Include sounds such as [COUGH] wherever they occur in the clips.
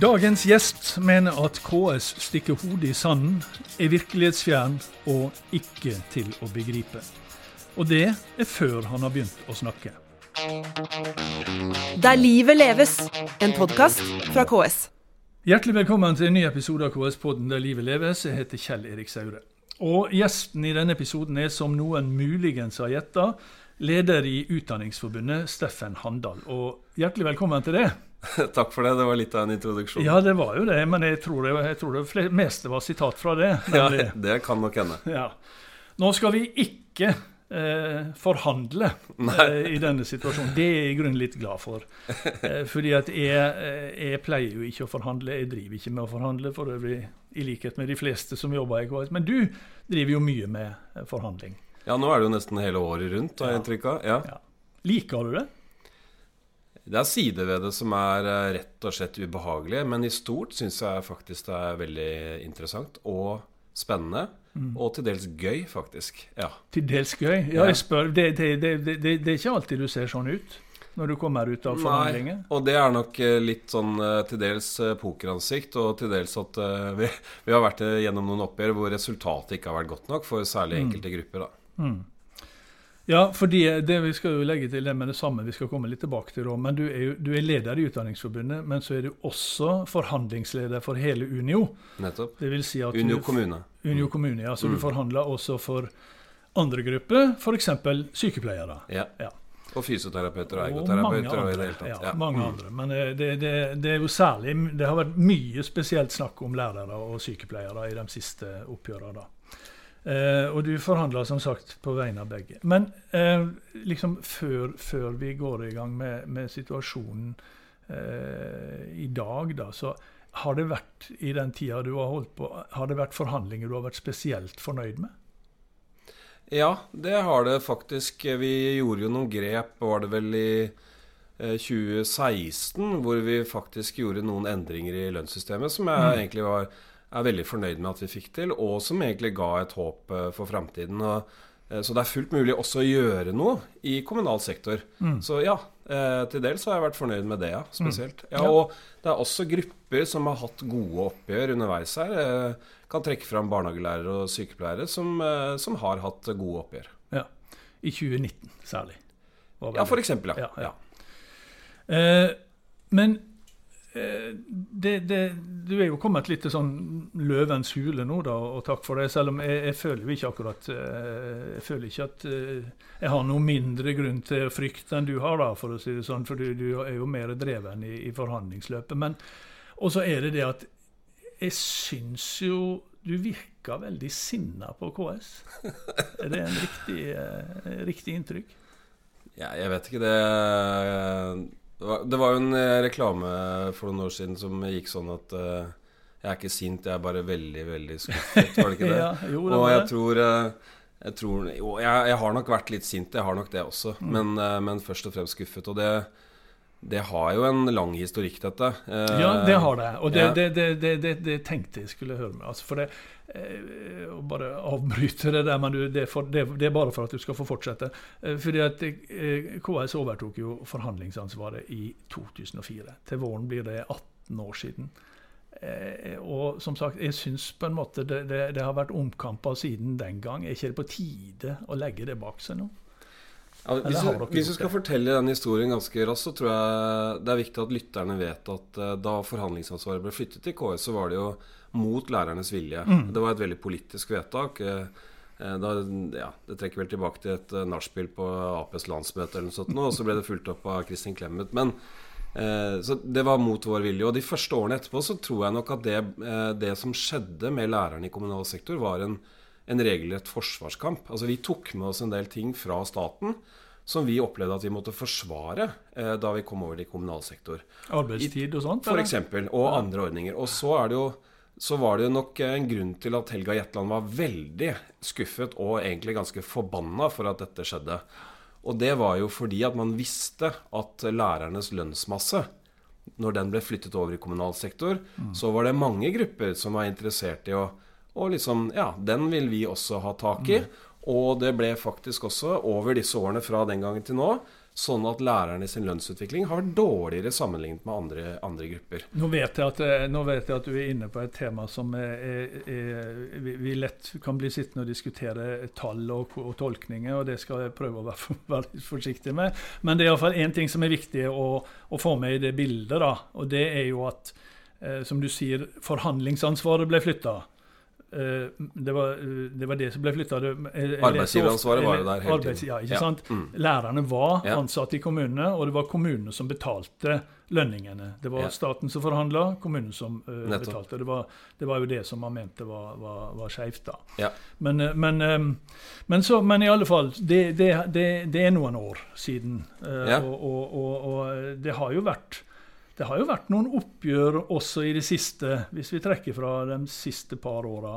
Dagens gjest mener at KS stikker hodet i sanden, er virkelighetsfjern og ikke til å begripe. Og det er før han har begynt å snakke. Der livet leves, en podkast fra KS. Hjertelig velkommen til en ny episode av KS-podden Der livet leves. Jeg heter Kjell Erik Saure. Og gjesten i denne episoden er, som noen muligens har gjetta, leder i Utdanningsforbundet, Steffen Handal. Og hjertelig velkommen til det. [LAUGHS] Takk for det. Det var litt av en introduksjon. Ja, det var jo det, men jeg tror det, jeg tror det meste var sitat fra det. Ja, det kan nok hende. Ja. Nå skal vi ikke eh, forhandle [LAUGHS] eh, i denne situasjonen. Det er jeg i grunnen litt glad for. Eh, [LAUGHS] fordi at jeg, eh, jeg, pleier jo ikke å forhandle. Jeg driver ikke med å forhandle, for øvrig i likhet med de fleste som jobber i KS. Men du driver jo mye med eh, forhandling. Ja, nå er det jo nesten hele året rundt, har jeg inntrykk av. Ja. Ja. Liker du det? Det er sider ved det som er eh, rett og slett ubehagelige, men i stort syns jeg faktisk det er veldig interessant og spennende. Mm. Og til dels gøy, faktisk. Ja. Til dels gøy? Ja, jeg spør. Det, det, det, det, er ikke alltid du ser sånn ut når du kommer ut av forhandlinger? Nei, og det er nok eh, litt sånn eh, til dels pokeransikt, og til dels at [LAUGHS] vi, vi har vært gjennom noen oppgjør hvor resultatet ikke har vært godt nok for særlig mm. enkelte grupper. da. Mm. Ja, fordi det vi skal jo legge til det med det samme, vi skal komme litt tilbake til det. Men du er, jo, du er leder i Utdanningsforbundet, men så er du også forhandlingsleder for hele Unio. Nettopp. Det vil si at Unio kommune. Unio mm. kommune, ja. Så mm. du forhandler også for andre grupper, f.eks. sykepleiere. Ja. ja. Og fysioterapeuter og ergoterapeuter. Og, og i det hele tatt. Ja, ja. mange mm. andre. Men eh, det, det, det, er jo særlig Det har vært mye spesielt snakk om lærere og sykepleiere i de siste oppgjørene. Eh, og du forhandler som sagt på vegne av begge. Men eh, liksom før, før, vi går i gang med, med situasjonen eh, i dag, da, så har det vært i den tida du har holdt på, har det vært forhandlinger du har vært spesielt fornøyd med? Ja, det har det faktisk. Vi gjorde jo noen grep, var det vel i 2016, eh, hvor vi faktisk gjorde noen endringer i lønnssystemet som jeg mm. egentlig var er veldig fornøyd med at vi fikk til, og som egentlig ga et håp eh, for framtiden. Eh, så det er fullt mulig også å gjøre noe i kommunal sektor. Mm. Så ja, eh, til dels har jeg vært fornøyd med det, ja, spesielt. Mm. Ja, og det er også grupper som har hatt gode oppgjør underveis her. Jeg kan trekke fram barnehagelærere og sykepleiere som, som har hatt gode oppgjør. Ja, I 2019 særlig. Ja, for eksempel, ja. ja, ja. Eh, men det, det, du er jo kommet litt til sånn løvens hule nå, da, og takk for det. Selv om jeg, jeg føler jo ikke akkurat eh, Jeg føler ikke at eh, jeg har noe mindre grunn til frykt enn du har, da, for å si det sånn. For du, du er jo mer dreven i, i forhandlingsløpet. Men Og så er det det at jeg syns jo du virker veldig sinna på KS. Er det en riktig, riktig inntrykk? Ja, jeg vet ikke. Det det var, det var, jo en eh, reklame for noen år siden som gikk sånn at uh, Jeg er ikke sint, jeg er bare veldig, veldig skuffet. Var det ikke [LAUGHS] det? ja, jo, det og jeg tror, uh, jeg tror Jo, jeg, jeg, har nok vært litt sint, jeg har nok det også. Mm. Men, men, først og fremst skuffet. Og det, det har jo en lang historikk, dette. ja, det har det. Og det, ja. det, det tenkte jeg skulle høre med. Altså, for det Eh, å bare avbryte det der, men du, det, er for, det, det, er bare for at du skal få fortsette. Eh, fordi at eh, KS overtok jo forhandlingsansvaret i 2004. Til våren blir det 18 år siden. Og som sagt, jeg syns på en måte det, det, det har vært omkamper siden den gang. Er ikke det på tide å legge det bak seg nå? Ja, hvis, du, hvis du skal fortelle den historien ganske raskt, så tror jeg det er viktig at lytterne vet at da forhandlingsansvaret ble flyttet til KS, så var det jo mot lærernes vilje. Mm. Det var et veldig politisk vedtak. Eh, eh, da, ja, det trekker vel tilbake til et eh, nachspiel på Aps landsmøte, eller noe sånt, og så ble det fulgt opp av Kristin Clemet. Men eh, Så det var mot vår vilje. Og de første årene etterpå så tror jeg nok at det, eh, det som skjedde med lærerne i kommunal sektor, var en, en regelrett forsvarskamp. Altså Vi tok med oss en del ting fra staten som vi opplevde at vi måtte forsvare eh, da vi kom over til kommunal sektor. Arbeidstid og sånt? Eksempel, og andre ordninger. Og så er det jo så var det nok en grunn til at Helga Jetland var veldig skuffet og egentlig ganske forbanna for at dette skjedde. Og det var jo fordi at man visste at lærernes lønnsmasse, når den ble flyttet over i kommunal sektor, mm. så var det mange grupper som var interessert i å og liksom, ja, den vil vi også ha tak i. Og det ble faktisk også, over disse årene fra den gangen til nå, sånn at lærerne sin lønnsutvikling har vært dårligere sammenlignet med andre, andre grupper. Nå vet, at, eh, nå vet, jeg at, du er inne på et tema som er, er, er, vi lett kan bli sittende og diskutere tall og, og, tolkninger, og det skal jeg prøve å være, [LAUGHS] være forsiktig med. Men det er iallfall én ting som er viktig å, å, få med i det bildet, da, og det er jo at eh, som du sier, forhandlingsansvaret ble flytta. Eh, det var, eh, det var, det som ble flytta. Arbeidsgiveransvaret var jo der hele tiden. Ja, ikke sant? Mm. Lærerne var ansatte i kommunene, og det var kommunene som betalte lønningene. Det var ja. staten som forhandla, kommunen som uh, betalte. Det var, det var, jo det som man mente var, var, var skeivt. Ja. Men, men, men, så, men, i alle fall, det, det, det er noen år siden. Uh, og, og, og, og det har jo vært det har jo vært noen oppgjør også i det siste, hvis vi trekker fra de siste par åra,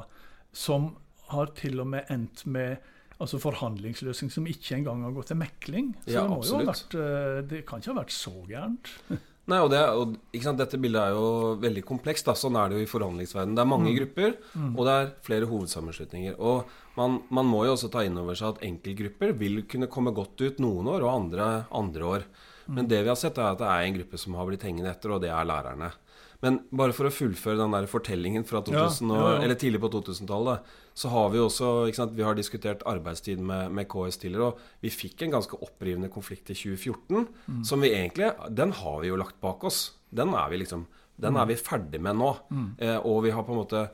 som har til og med endt med altså forhandlingsløsning som ikke engang har gått til mekling. Så ja, det, vært, eh, det, kan ikke ha vært så gærent. [LAUGHS] Nei, og, det, og Dette bildet er jo veldig komplekst. Da. Sånn er det jo i forhandlingsverdenen. Det er mange mm. grupper, mm. og det er flere hovedsammenslutninger. Og man, man, må jo også ta inn over seg at enkeltgrupper vil kunne komme godt ut noen år, og andre andre år. Men det vi har sett, er at det er en gruppe som har blitt hengende etter, og det er lærerne. Men bare for å fullføre den der fortellingen fra 2000, ja, ja, ja. eller tidlig på 2000-tallet, så har vi også sant, Vi har diskutert arbeidstid med, med, KS tidligere, og vi fikk en ganske opprivende konflikt i 2014. Mm. Som vi egentlig Den har vi jo lagt bak oss. Den er vi liksom Den er mm. vi ferdig med nå. Mm. Eh, og vi har på en måte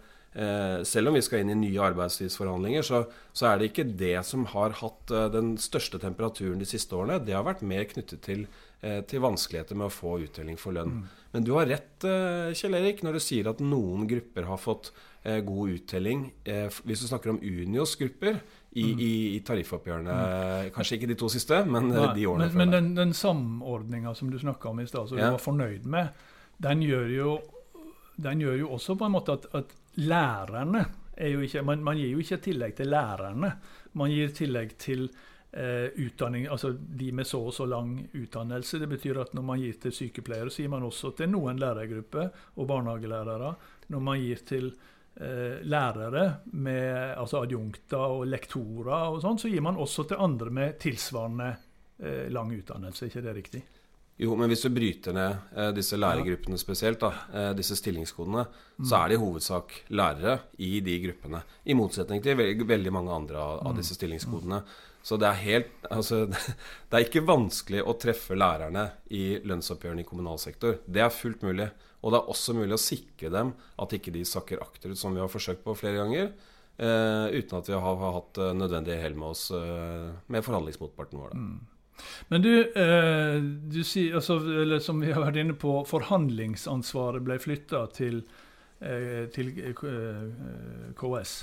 selv om vi skal inn i nye arbeidstidsforhandlinger, så, så, er det ikke det som har hatt eh, den største temperaturen de siste årene. Det har vært mer knyttet til, eh, til vanskeligheter med å få uttelling for lønn. Mm. Men du har rett, eh, Kjell Erik, når du sier at noen grupper har fått eh, god uttelling. Eh, hvis du snakker om Unios grupper i, mm. i, i tariffoppgjørene, mm. kanskje ikke de to siste, men Nei, de årene men, før. Men den, den samordninga som du snakka om i stad, som ja. du var fornøyd med, den gjør jo den gjør jo også på en måte at, at lærerne er jo ikke man, man, gir jo ikke tillegg til lærerne. Man gir tillegg til eh, utdanning, altså de med så og så lang utdannelse. Det betyr at når man gir til sykepleiere, så gir man også til noen lærergrupper og barnehagelærere. Når man gir til eh, lærere med altså adjunkter og lektorer og sånn, så gir man også til andre med tilsvarende eh, lang utdannelse. Er ikke det riktig? Jo, men hvis du bryter ned eh, disse lærergruppene spesielt, da, eh, disse stillingskodene, mm. så er det i hovedsak lærere i de gruppene. I motsetning til veldig, veldig mange andre av, av, mm. disse stillingskodene. Så det er helt Altså, [LAUGHS] det er ikke vanskelig å treffe lærerne i lønnsoppgjørene i kommunal sektor. Det er fullt mulig. Og det er også mulig å sikre dem at ikke de sakker akterut, som vi har forsøkt på flere ganger. Eh, uten at vi har, har hatt eh, nødvendig hell med oss eh, med forhandlingsmotparten vår. Da. Mm. Men du, eh, du sier, altså, som vi har vært inne på, forhandlingsansvaret ble flytta til, eh, til eh, KS.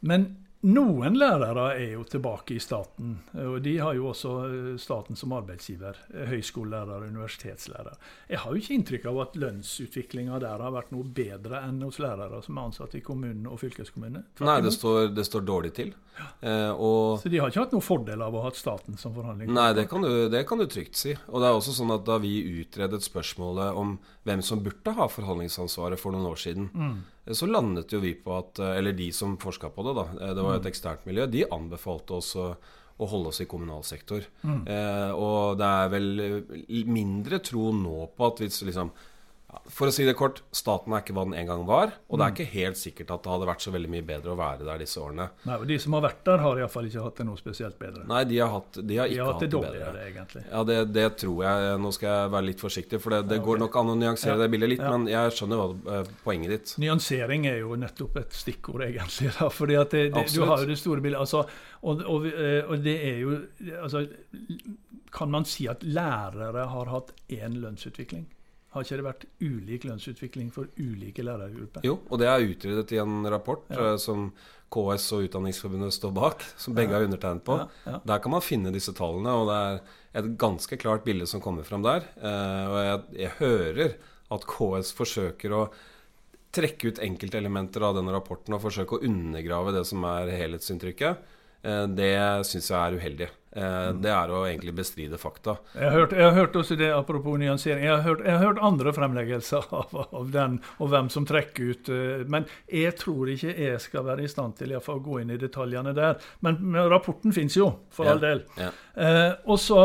Men noen lærere er jo tilbake i staten, og de har jo også eh, staten som arbeidsgiver. Høyskolelærere, universitetslærere. Jeg har jo ikke inntrykk av at lønnsutviklinga der har vært noe bedre enn hos lærere som er ansatt i kommunen og fylkeskommunene. Nei, det står, det står, dårlig til. Ja. Eh, og... Så de har ikke hatt noen fordel av å ha hatt staten som forhandling? Nei, det kan, du, det kan, du, trygt si. Og det er også sånn at da vi utredet spørsmålet om hvem som burde ha forhandlingsansvaret for noen år siden, mm så landet jo vi på at Eller de som forska på det, da. Eh, det var jo et eksternt miljø. De anbefalte oss å, å holde oss i kommunal sektor. Mm. Eh, og det er vel mindre tro nå på at hvis liksom for å si det kort, staten er ikke hva den en gang var. Og det er mm. ikke helt sikkert at det hadde vært så veldig mye bedre å være der disse årene. Nei, og De som har vært der, har iallfall ikke hatt det noe spesielt bedre. Nei, de har, hatt, de har ikke de har hatt, det, det bedre. egentlig. Ja, det, det, tror jeg. Nå skal jeg være litt forsiktig, for det, det ja, okay. går nok an å nyansere ja. det bildet litt. Ja. Men jeg skjønner hva uh, poenget ditt. Nyansering er jo nettopp et stikkord, egentlig. Da, fordi at du har jo det store bildet. Altså, og, og, eh, og, det er jo altså, Kan man si at lærere har hatt én lønnsutvikling? Har ikke det vært ulik lønnsutvikling for ulike lærergrupper? Jo, og det er utredet i en rapport ja. uh, som KS og Utdanningsforbundet står bak, som begge har undertegnet på. Ja, der kan man finne disse tallene, og det er et ganske klart bilde som kommer fram der. Uh, og jeg, jeg, hører at KS forsøker å trekke ut enkeltelementer av denne rapporten og forsøke å undergrave det som er helhetsinntrykket. Eh, det syns jeg er uheldig. Eh, det er å egentlig bestride fakta. Jeg har hørt, jeg har hørt også det, apropos nyansering, jeg har hørt, jeg har hørt andre fremleggelser [LAUGHS] av, av, den, og hvem som trekker ut. Eh, men jeg tror ikke jeg skal være i stand til å gå inn i detaljene der. Men, men rapporten fins jo, for ja, all del. Ja. Eh, og så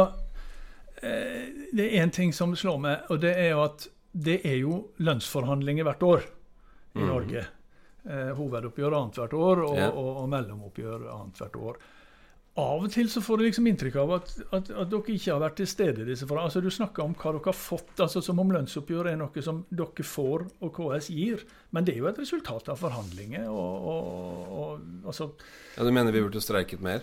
eh, Det er én ting som slår meg, og det er jo at det er jo lønnsforhandlinger hvert år i mm. Norge. Eh, hovedoppgjør annethvert år, og, ja. og, og mellomoppgjør annethvert år av og til så får du liksom inntrykk av at, at, at, dere ikke har vært til stede i disse forholdene. Altså, du snakker om hva dere har fått, altså som om lønnsoppgjør er noe som dere får og KS gir. Men det er jo et resultat av forhandlinger. Og, og, og, altså ja, Du mener vi burde streiket mer?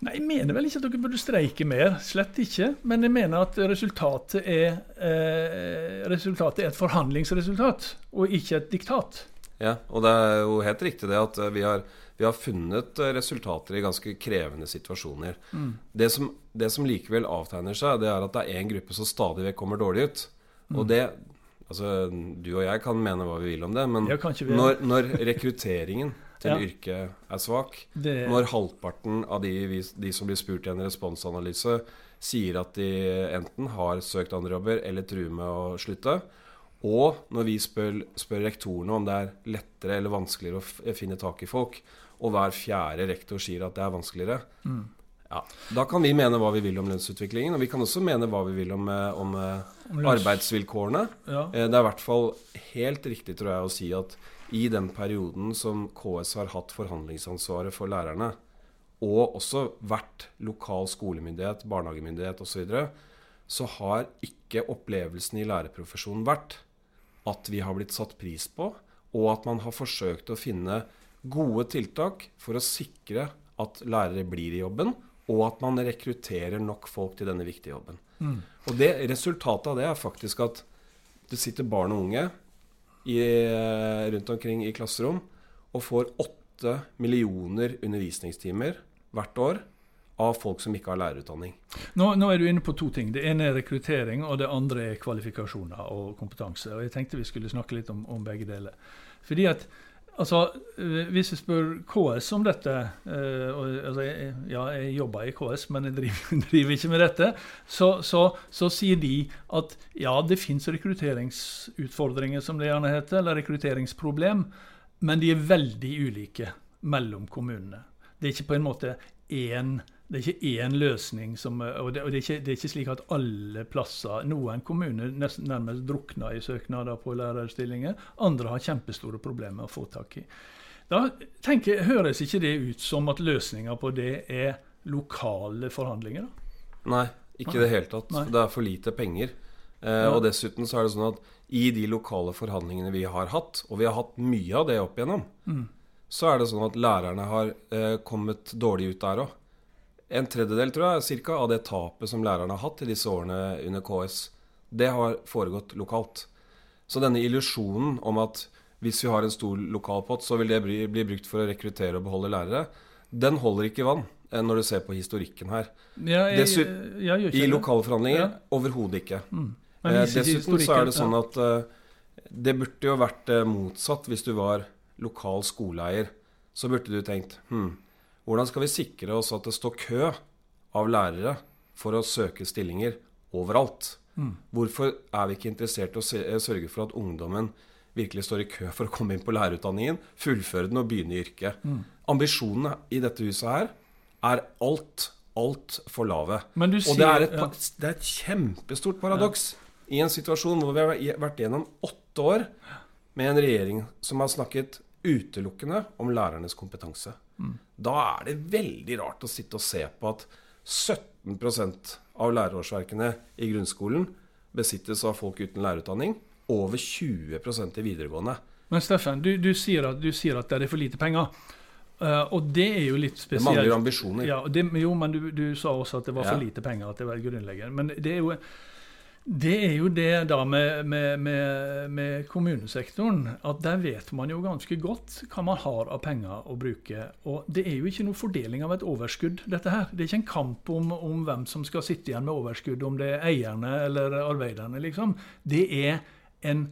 Nei, jeg mener vel ikke at dere burde streike mer. Slett ikke. Men jeg mener at resultatet er, eh, resultatet er et forhandlingsresultat, og ikke et diktat. Ja, og det er jo helt riktig det at vi har vi har funnet eh, resultater i ganske krevende situasjoner. Mm. Det, som, det, som, likevel avtegner seg, det er at det er én gruppe som stadig vekk kommer dårlig ut. Mm. Og det Altså, du og jeg kan mene hva vi vil om det, men når, når, rekrutteringen [LAUGHS] til ja. yrket er svak, det... når halvparten av de, de, som blir spurt i en responsanalyse, sier at de enten har søkt andre jobber eller truer med å slutte, og når vi spør, spør rektorene om det er lettere eller vanskeligere å finne tak i folk, og hver fjerde rektor sier at det er vanskeligere, mm. ja, da kan vi mene hva vi vil om lønnsutviklingen. Og vi kan også mene hva vi vil om, eh, om, eh, om arbeidsvilkårene. Ja. Eh, det er i hvert fall helt riktig tror jeg, å si at i den perioden som KS har hatt forhandlingsansvaret for lærerne, og også vært lokal skolemyndighet, barnehagemyndighet osv., så, videre, så har ikke opplevelsen i lærerprofesjonen vært at vi har blitt satt pris på, og at man har forsøkt å finne gode tiltak for å sikre at lærere blir i jobben, og at man rekrutterer nok folk til denne viktige jobben. Mm. Og det, Resultatet av det er faktisk at det sitter barn og unge i, rundt omkring i klasserom og får åtte millioner undervisningstimer hvert år av folk som ikke har lærerutdanning. Nå, nå, er du inne på to ting. Det ene er rekruttering, og det andre er kvalifikasjoner og kompetanse. Og Jeg tenkte vi skulle snakke litt om, om begge deler. Fordi at Altså, eh, Hvis vi spør KS om dette eh, og, altså, Ja, jeg jobber i KS, men jeg driver, [LAUGHS] driver ikke med dette. Så, så, så, sier de at ja, det fins rekrutteringsutfordringer, som det gjerne heter, eller rekrutteringsproblem, men de er veldig ulike mellom kommunene. Det er ikke på en måte én det er ikke én løsning. Som, og, det, og det, er ikke, det, er ikke, slik at alle plasser Noen kommuner nesten nærmest drukner i søknader på lærerstillinger. Andre har kjempestore problemer å få tak i. Da tenker, høres ikke det ut som at løsninga på det er lokale forhandlinger? Da? Nei, ikke i det hele tatt. Nei. Det er for lite penger. Eh, ja. Og dessuten så er det sånn at i de lokale forhandlingene vi har hatt, og vi har hatt mye av det opp igjennom, mm. så er det sånn at lærerne har eh, kommet dårlig ut der òg en tredjedel tror jeg, cirka, av det tapet som lærerne har hatt i disse årene under KS, det har foregått lokalt. Så denne illusjonen om at hvis vi har en stor lokalpott, så vil det bli, bli, brukt for å rekruttere og beholde lærere, den holder ikke vann eh, når du ser på historikken her. Ja, jeg, jeg, jeg, ikke I lokale forhandlinger ja. overhodet ikke. Mm. Eh, dessuten så er det sånn at uh, det burde jo vært uh, motsatt hvis du var lokal skoleeier. Så burde du tenkt hm, hvordan skal vi sikre oss at det står kø av lærere for å søke stillinger overalt? Mm. Hvorfor er vi ikke interessert i å sørge for at ungdommen virkelig står i kø for å komme inn på lærerutdanningen, fullføre den og begynne i yrket? Mm. Ambisjonene i dette huset her er alt, altfor lave. Sier, og det er, et, ja. det er, et, kjempestort paradoks ja. i en situasjon hvor vi har vært gjennom åtte år med en regjering som har snakket utelukkende om lærernes kompetanse. Da er det veldig rart å sitte og se på at 17% av lærerårsverkene i grunnskolen besittes av folk uten lærerutdanning. Over 20% i videregående. Men Steffen, du, du, sier at, du, sier at, det er for lite penger. Uh, og det er jo litt spesielt. Det mangler ambisjoner. Ja, det, jo, men du, du, sa også at det var for lite penger. at det var grunnleggende. Men det er jo det er jo det da med, med, med, med, kommunesektoren, at der vet man jo ganske godt hva man har av penger å bruke. Og det er jo ikke noe fordeling av et overskudd, dette her. Det er ikke en kamp om, om hvem som skal sitte igjen med overskudd, om det er eierne eller arbeiderne, liksom. Det er en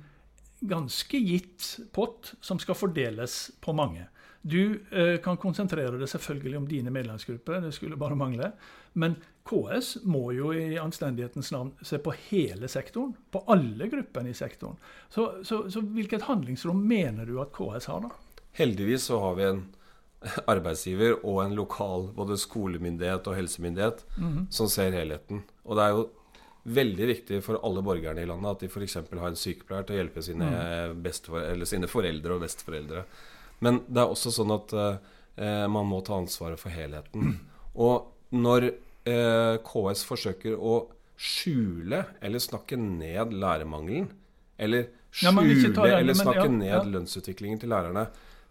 ganske gitt pott som skal fordeles på mange. Du eh, kan konsentrere deg selvfølgelig om dine medlemsgrupper, det skulle bare mangle. Men KS må jo i anstendighetens navn se på hele sektoren. På alle gruppene i sektoren. Så, så, så hvilket handlingsrom mener du at KS har, da? Heldigvis så har vi en arbeidsgiver og en lokal både skolemyndighet og helsemyndighet mm -hmm. som ser helheten. Og det er jo veldig viktig for alle borgerne i landet at de f.eks. har en sykepleier til å hjelpe sine, mm. sine foreldre og besteforeldre. Men det er også sånn at eh, man må ta ansvaret for helheten. [CLEARS THROAT] Og når KS forsøker å skjule eller snakke ned lærermangelen, eller skjule ja, eller snakke men, ja, ned lønnsutviklingen til lærerne,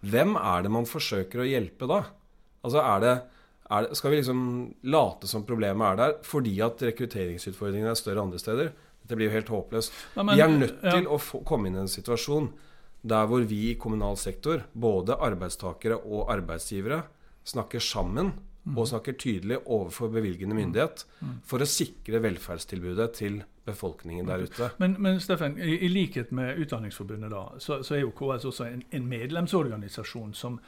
hvem er det man forsøker å hjelpe da? Altså er det, er Skal vi liksom late som problemet er der fordi at rekrutteringsutfordringene er større andre steder? Dette blir jo helt håpløst. vi er nødt til å få, komme inn i en situasjon der hvor vi i kommunal sektor, både arbeidstakere og arbeidsgivere, snakker sammen og snakker tydelig overfor bevilgende myndighet for å sikre velferdstilbudet til befolkningen der ute. Men, men Steffen, i, i, likhet med Utdanningsforbundet, da, så, så er jo KS også en, en, medlemsorganisasjon som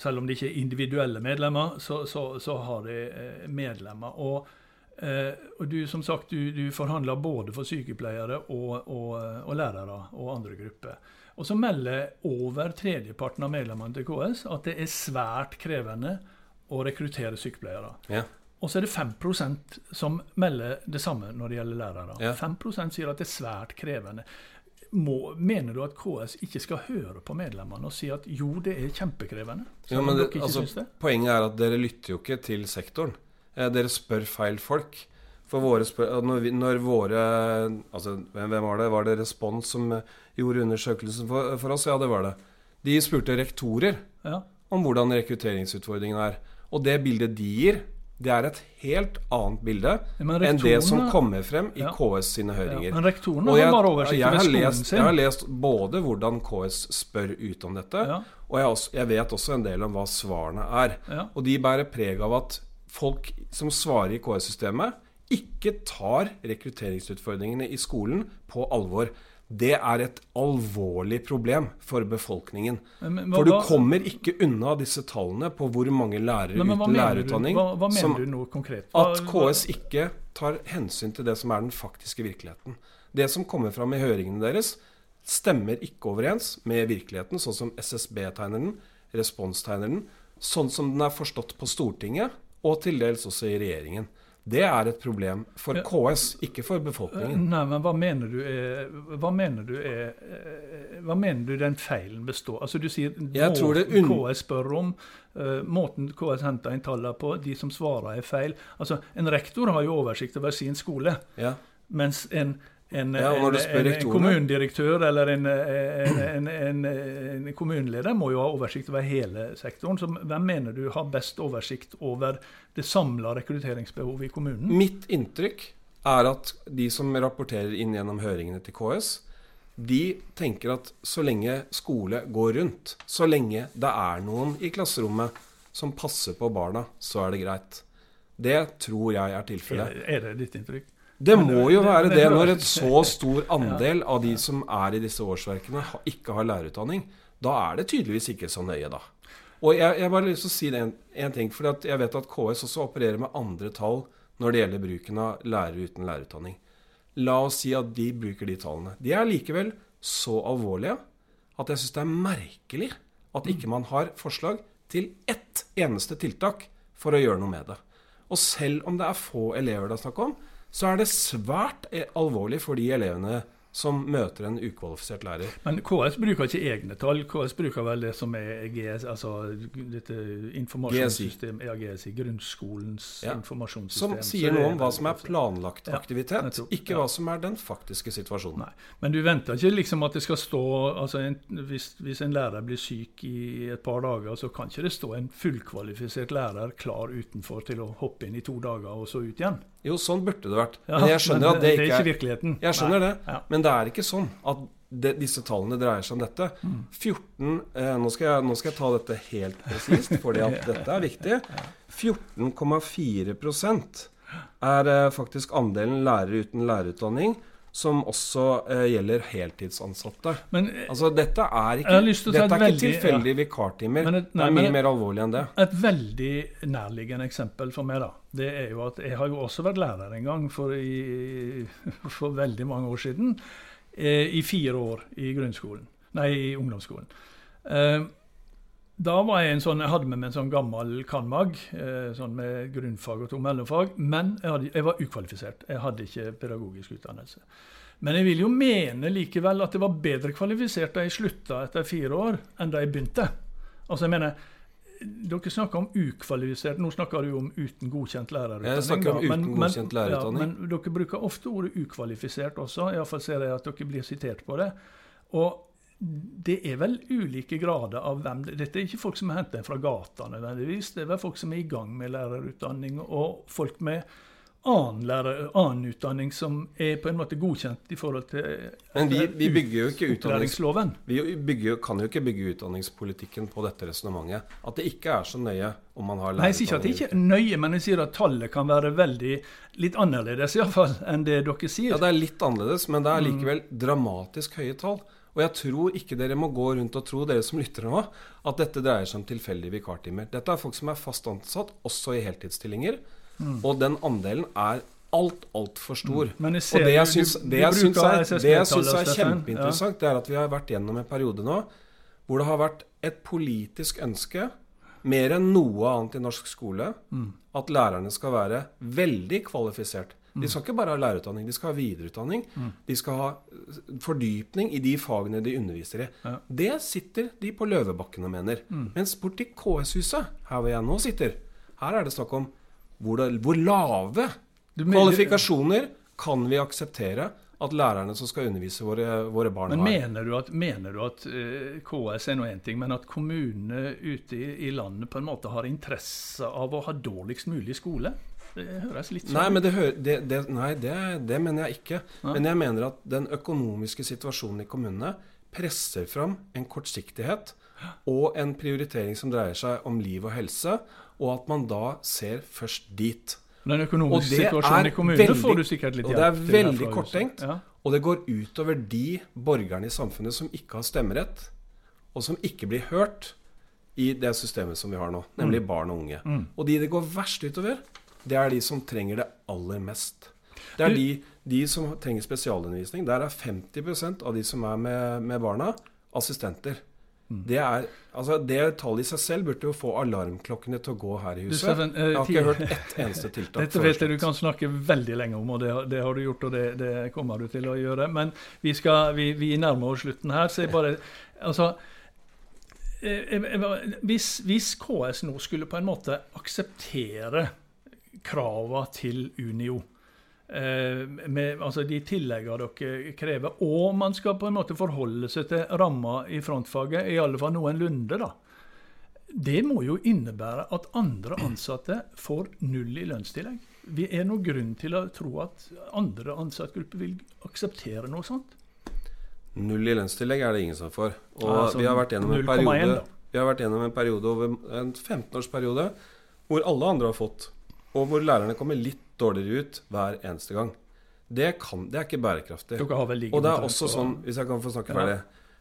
selv om de ikke er individuelle medlemmer, så, så, så har de eh, medlemmer. Og, eh, og, du som sagt, du, du, forhandler både for sykepleiere og, og, og lærere og andre grupper. Og så melder over tredjeparten av medlemmene til KS at det er svært krevende å rekruttere sykepleiere. Ja. Og så er det 5% som melder det samme når det gjelder lærere. Ja. 5 sier at det er svært krevende. Må, mener du at KS ikke skal høre på medlemmene og si at jo, det er kjempekrevende? Ja, det, altså, poenget er at dere lytter jo ikke til sektoren. Eh, dere spør feil folk. For våre spør når, vi, når våre altså, hvem, var det? Var det Respons som gjorde undersøkelsen for, for, oss? Ja, det var det. De spurte rektorer ja. om hvordan rekrutteringsutfordringen er. Og det bildet de gir, det er et helt annet bilde enn det som kommer frem i ja. KS sine høringer. Ja, men rektorene har bare oversikt over skolen sin. Jeg har lest både hvordan KS spør ut om dette, ja. og jeg, også, jeg, vet også en del om hva svarene er. Og de bærer preg av at folk som svarer i KS-systemet, ikke tar rekrutteringsutfordringene i skolen på alvor. Det er et alvorlig problem for befolkningen. Men, men, for du kommer ikke unna disse tallene på hvor mange lærere men, uten lærerutdanning hva, hva, som? Hva, at KS ikke tar hensyn til det som er den faktiske virkeligheten. Det som kommer fram i høringene deres, stemmer ikke overens med virkeligheten, sånn som SSB tegner den, Respons tegner den, sånn som den er forstått på Stortinget, og til dels også i regjeringen. Det er et problem for KS, ikke for befolkningen. Nei, men hva mener du er, hva mener du, er, eh, hva mener du den feilen består Altså Du sier måten KS spør om, uh, måten KS henter inn tallene på, de som svarer er feil. Altså En rektor har jo oversikt over sin skole, ja. mens en en, ja, en, en, kommunedirektør eller en, en, kommuneleder må jo ha oversikt over hele sektoren. Så hvem mener du har best oversikt over det samla rekrutteringsbehovet i kommunen? Mitt inntrykk er at de som rapporterer inn gjennom høringene til KS, de tenker at så lenge skole går rundt, så lenge det er noen i klasserommet som passer på barna, så er det greit. Det tror jeg er tilfellet. Er det ditt inntrykk? Det må jo være det når et så [LAUGHS] stor andel av de som er i disse årsverkene, ikke har lærerutdanning. Da er det tydeligvis ikke så nøye, da. Og jeg, jeg bare lyst til å si en, en ting, for jeg vet at KS også opererer med andre tall når det gjelder bruken av lærere uten lærerutdanning. La oss si at de bruker de tallene. De er likevel så alvorlige at jeg syns det er merkelig at ikke man har forslag til ett eneste tiltak for å gjøre noe med det. Og selv om det er få elever det er snakk om, så er det svært eh, alvorlig for de elevene som møter en ukvalifisert lærer. Men KS bruker ikke egne tall. KS bruker vel det som er GS, altså dette informasjonssystemet, ja, GSI, grunnskolens ja. informasjonssystem. Som sier noe om hva som er planlagt aktivitet, ja, ikke hva som er den faktiske situasjonen. Nei. Men du venter ikke liksom at det skal stå altså en, hvis, hvis, en lærer blir syk i et par dager, så kan ikke det stå en fullkvalifisert lærer klar utenfor til å hoppe inn i to dager og så ut igjen? Jo, sånn burde det vært. Men jeg skjønner men, at det, det ikke er virkeligheten. Jeg skjønner Nei. det. Men det er ikke sånn at det, disse tallene dreier seg om dette. 14 eh, nå, skal jeg, nå, skal jeg, ta dette helt presist, fordi at [LAUGHS] dette er viktig. 14,4 er eh, faktisk andelen lærere uten lærerutdanning som også uh, gjelder heltidsansatte. Men, altså, dette er ikke, dette er ikke tilfeldige ja. vikartimer. Et, nei, det er mye mer alvorlig enn det. Et veldig nærliggende eksempel for meg da, det er jo at jeg har jo også vært lærer en gang for, i, [LAUGHS] for veldig mange år siden. Eh, I fire år i grunnskolen. Nei, i ungdomsskolen. Eh, da var jeg en sånn, jeg hadde med meg en sånn gammel Canmag, eh, sånn med grunnfag og to mellomfag. Men jeg, hadde, jeg, var ukvalifisert. Jeg hadde ikke pedagogisk utdannelse. Men jeg vil jo mene likevel at jeg var bedre kvalifisert da jeg slutta etter fire år, enn da jeg begynte. Altså jeg mener, Dere snakker om ukvalifisert. Nå snakker du om uten godkjent lærerutdanning. Jeg snakker om uten men, godkjent lærerutdanning. Ja, men dere bruker ofte ordet ukvalifisert også. Iallfall ser jeg at dere blir sitert på det. Og det er vel ulike grader av hvem Dette er ikke folk som er hentet fra gata nødvendigvis. Det er vel folk som er i gang med lærerutdanning, og folk med annen, lærer, annen utdanning som er på en måte godkjent i forhold til Men vi, vi bygger jo ikke utdanningsloven. Vi bygger, kan jo ikke bygge utdanningspolitikken på dette resonnementet. At det ikke er så nøye om man har lærerutdanning. Nei, Jeg sier ikke at det ikke er nøye, men jeg sier at tallet kan være veldig litt annerledes iallfall enn det dere sier. Ja, det er litt annerledes, men det er likevel dramatisk høye tall. Og jeg tror ikke dere må gå rundt og tro, dere som lytter nå, at dette dreier seg om tilfeldige vikartimer. Dette er folk som er fast ansatt, også i heltidsstillinger. Mm. Og den andelen er alt, altfor stor. Mm. og det jeg syns, det jeg syns er, det jeg syns er kjempeinteressant, det er at vi har vært gjennom en periode nå hvor det har vært et politisk ønske, mer enn noe annet i norsk skole, mm. at lærerne skal være veldig kvalifisert. De skal ikke bare ha lærerutdanning, de skal ha videreutdanning. Mm. De skal ha fordypning i de fagene de underviser i. Ja. Det sitter de på Løvebakken og mener. Mm. Mens borti KS-huset, her hvor jeg nå sitter, her er det snakk om hvor, det, hvor lave kvalifikasjoner kan vi akseptere at lærerne som skal undervise våre, våre barn, men mener Du at, mener du at uh, KS er nå én ting, men at kommunene ute i, i, landet på en måte har interesse av å ha dårligst mulig skole? Det høres litt sånn Nei, men det, det, det, nei, det mener jeg ikke. Ja. Men jeg mener at den økonomiske situasjonen i kommunene presser fram en kortsiktighet og en prioritering som dreier seg om liv og helse, og at man da ser først dit. Den økonomiske situasjonen i kommunene får du sikkert litt hjelp til. Og det er veldig korttenkt. Ja. Og det går utover de borgerne i samfunnet som ikke har stemmerett, og som ikke blir hørt i det systemet som vi har nå, nemlig mm. barn og unge. Mm. Og de det går verst utover, det er de som trenger det aller mest. Det er de, de som trenger spesialundervisning. Der er 50% av de som er med, med barna, assistenter. Mm. Det, er, altså det tallet i seg selv burde jo få alarmklokkene til å gå her i huset. Steffen, uh, jeg har ikke hørt ett eneste [LAUGHS] tiltak. Dette vet jeg du kan snakke veldig lenge om, og det, det har du gjort, og det, det, kommer du til å gjøre. Men vi, skal, vi, vi nærmer oss slutten her. så jeg bare, altså, hvis, hvis KS nå skulle på en måte akseptere kravene til Unio Eh, med altså de tilleggene dere krever. Og man skal på en måte forholde seg til ramma i frontfaget, i alle fall noenlunde. da. Det må jo innebære at andre ansatte får null i lønnstillegg. Vi er noen grunn til å tro at andre ansattgrupper vil akseptere noe sånt? Null i lønnstillegg er det ingen som får. Og altså, vi, har vært gjennom en periode, vi har vært gjennom en periode over en 15-årsperiode hvor alle andre har fått, og hvor lærerne kommer litt dårligere ut hver eneste gang. Det, kan, det er ikke bærekraftig. Og det er også sånn, hvis jeg kan få snakke ferdig,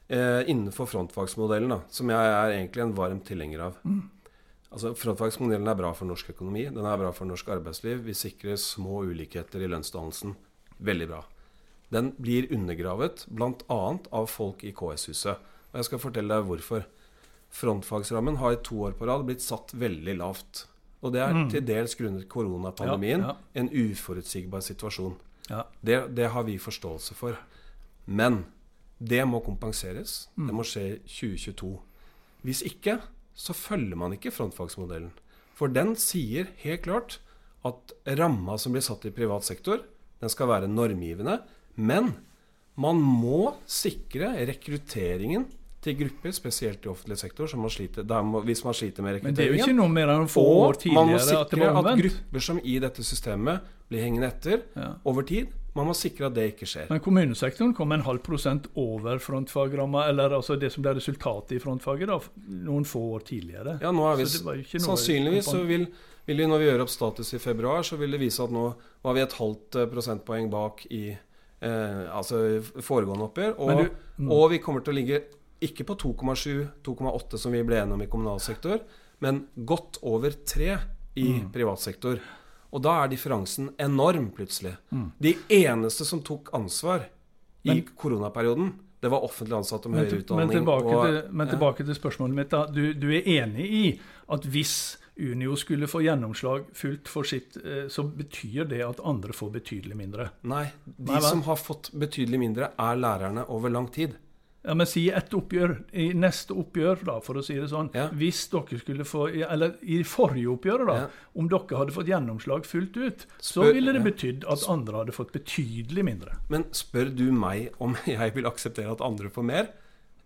eh, innenfor frontfagsmodellen, da, som jeg er egentlig en varm tilhenger av. Mm. Altså, Frontfagsmodellen er bra for norsk økonomi, den er bra for norsk arbeidsliv. Vi sikrer små ulikheter i lønnsdannelsen. Veldig bra. Den blir undergravet bl.a. av folk i KS-huset. Og jeg skal fortelle deg hvorfor. Frontfagsrammen har i to år på rad blitt satt veldig lavt. Og det er mm. til dels grunnet koronapandemien ja, ja. en uforutsigbar situasjon. Ja. Det, det, har vi forståelse for. Men det må kompenseres. Mm. Det må skje i 2022. Hvis ikke, så følger man ikke frontfagsmodellen. For den sier helt klart at ramma som blir satt i privat sektor, den skal være normgivende. Men man må sikre rekrutteringen til grupper, spesielt i offentlig sektor, man sliter, må, hvis man sliter med rekrutteringen. Men det er jo ikke noe mer enn få år tidligere man må sikre at, at, grupper som i dette systemet blir hengende etter ja. over tid, man må sikre at det ikke skjer. Men kommunesektoren kom en halv prosent over frontfagramma, eller altså det som ble resultatet i frontfaget, da, noen få år tidligere. Ja, nå er vi, Sannsynligvis så vil, vil vi, når vi gjør opp status i februar, så vil det vise at nå var vi et halvt eh, prosentpoeng bak i eh, altså foregående oppgjør. Og, du, mm. og, vi kommer til å ligge ikke på 2,7-2,8 som vi ble enige om i kommunal sektor, men godt over 3 i mm. privat sektor. Og da er differansen enorm, plutselig. Mm. De eneste som tok ansvar i men, koronaperioden, det var offentlig ansatte med høyere utdanning. Men tilbake, og, til, men tilbake til spørsmålet mitt. da. Du, du, er enig i at hvis Unio skulle få gjennomslag fullt for sitt, eh, så betyr det at andre får betydelig mindre? Nei. De Nei, som har fått betydelig mindre, er lærerne over lang tid. Ja, men Si ett oppgjør. I neste oppgjør, da, for å si det sånn. Ja. Hvis dere skulle få Eller i forrige oppgjøret, da. Ja. Om dere hadde fått gjennomslag fullt ut, så spør, ville det betydd at andre hadde fått betydelig mindre. Men spør du meg om [LAUGHS] jeg vil akseptere at andre får mer?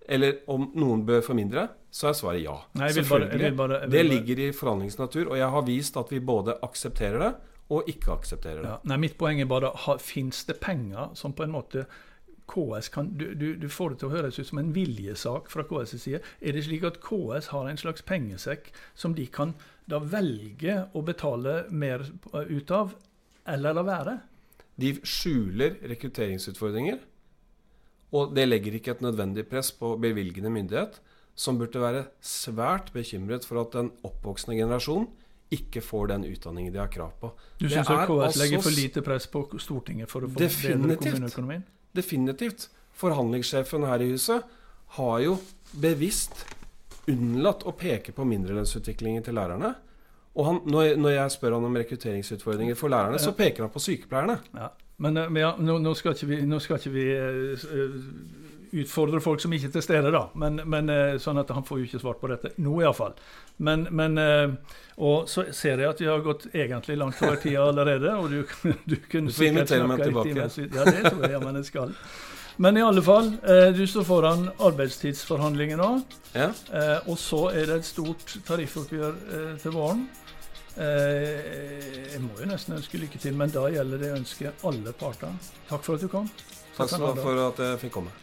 Eller om noen bør få mindre? Så er svaret ja. Nei, Selvfølgelig. Bare, bare, det ligger i forhandlingsnatur, og jeg har vist at vi både aksepterer det og ikke aksepterer det. Nei, Mitt poeng er bare fins det penger som på en måte KS kan, du, du, du, får det til å høres ut som en viljesak fra KS' side. Er det slik at KS har en slags pengesekk som de kan da velge å betale mer ut av, eller la være? De skjuler rekrutteringsutfordringer. Og det legger ikke et nødvendig press på bevilgende myndighet, som burde være svært bekymret for at den oppvoksende generasjon ikke får den utdanningen de har krav på. Du syns KS altså legger for lite press på Stortinget for å få bedre kommuneøkonomien? Definitivt. Forhandlingssjefen her i huset har jo bevisst unnlatt å peke på mindrelønnsutviklingen til lærerne. Og han, når, jeg spør han om rekrutteringsutfordringer for lærerne, så peker han på sykepleierne. Ja. Men, men ja, nå, nå, skal ikke vi, nå skal ikke vi uh, utfordre folk som ikke er til stede, da. Men, men uh, sånn at han får jo ikke svart på dette nå, iallfall. Men, men uh, Og så ser jeg at vi har gått egentlig langt over tida allerede. Og du, [LAUGHS] du kunne Du får invitere meg tilbake. Ja, det tror jeg jeg skal. Men i alle fall, eh, du står foran arbeidstidsforhandlinger nå. Ja. Eh, og så er det et stort tariffoppgjør eh, til våren. jeg må jo nesten ønske lykke til, men da gjelder det å ønske alle parter. Takk for at du kom. Takk skal du ha for at jeg fikk komme.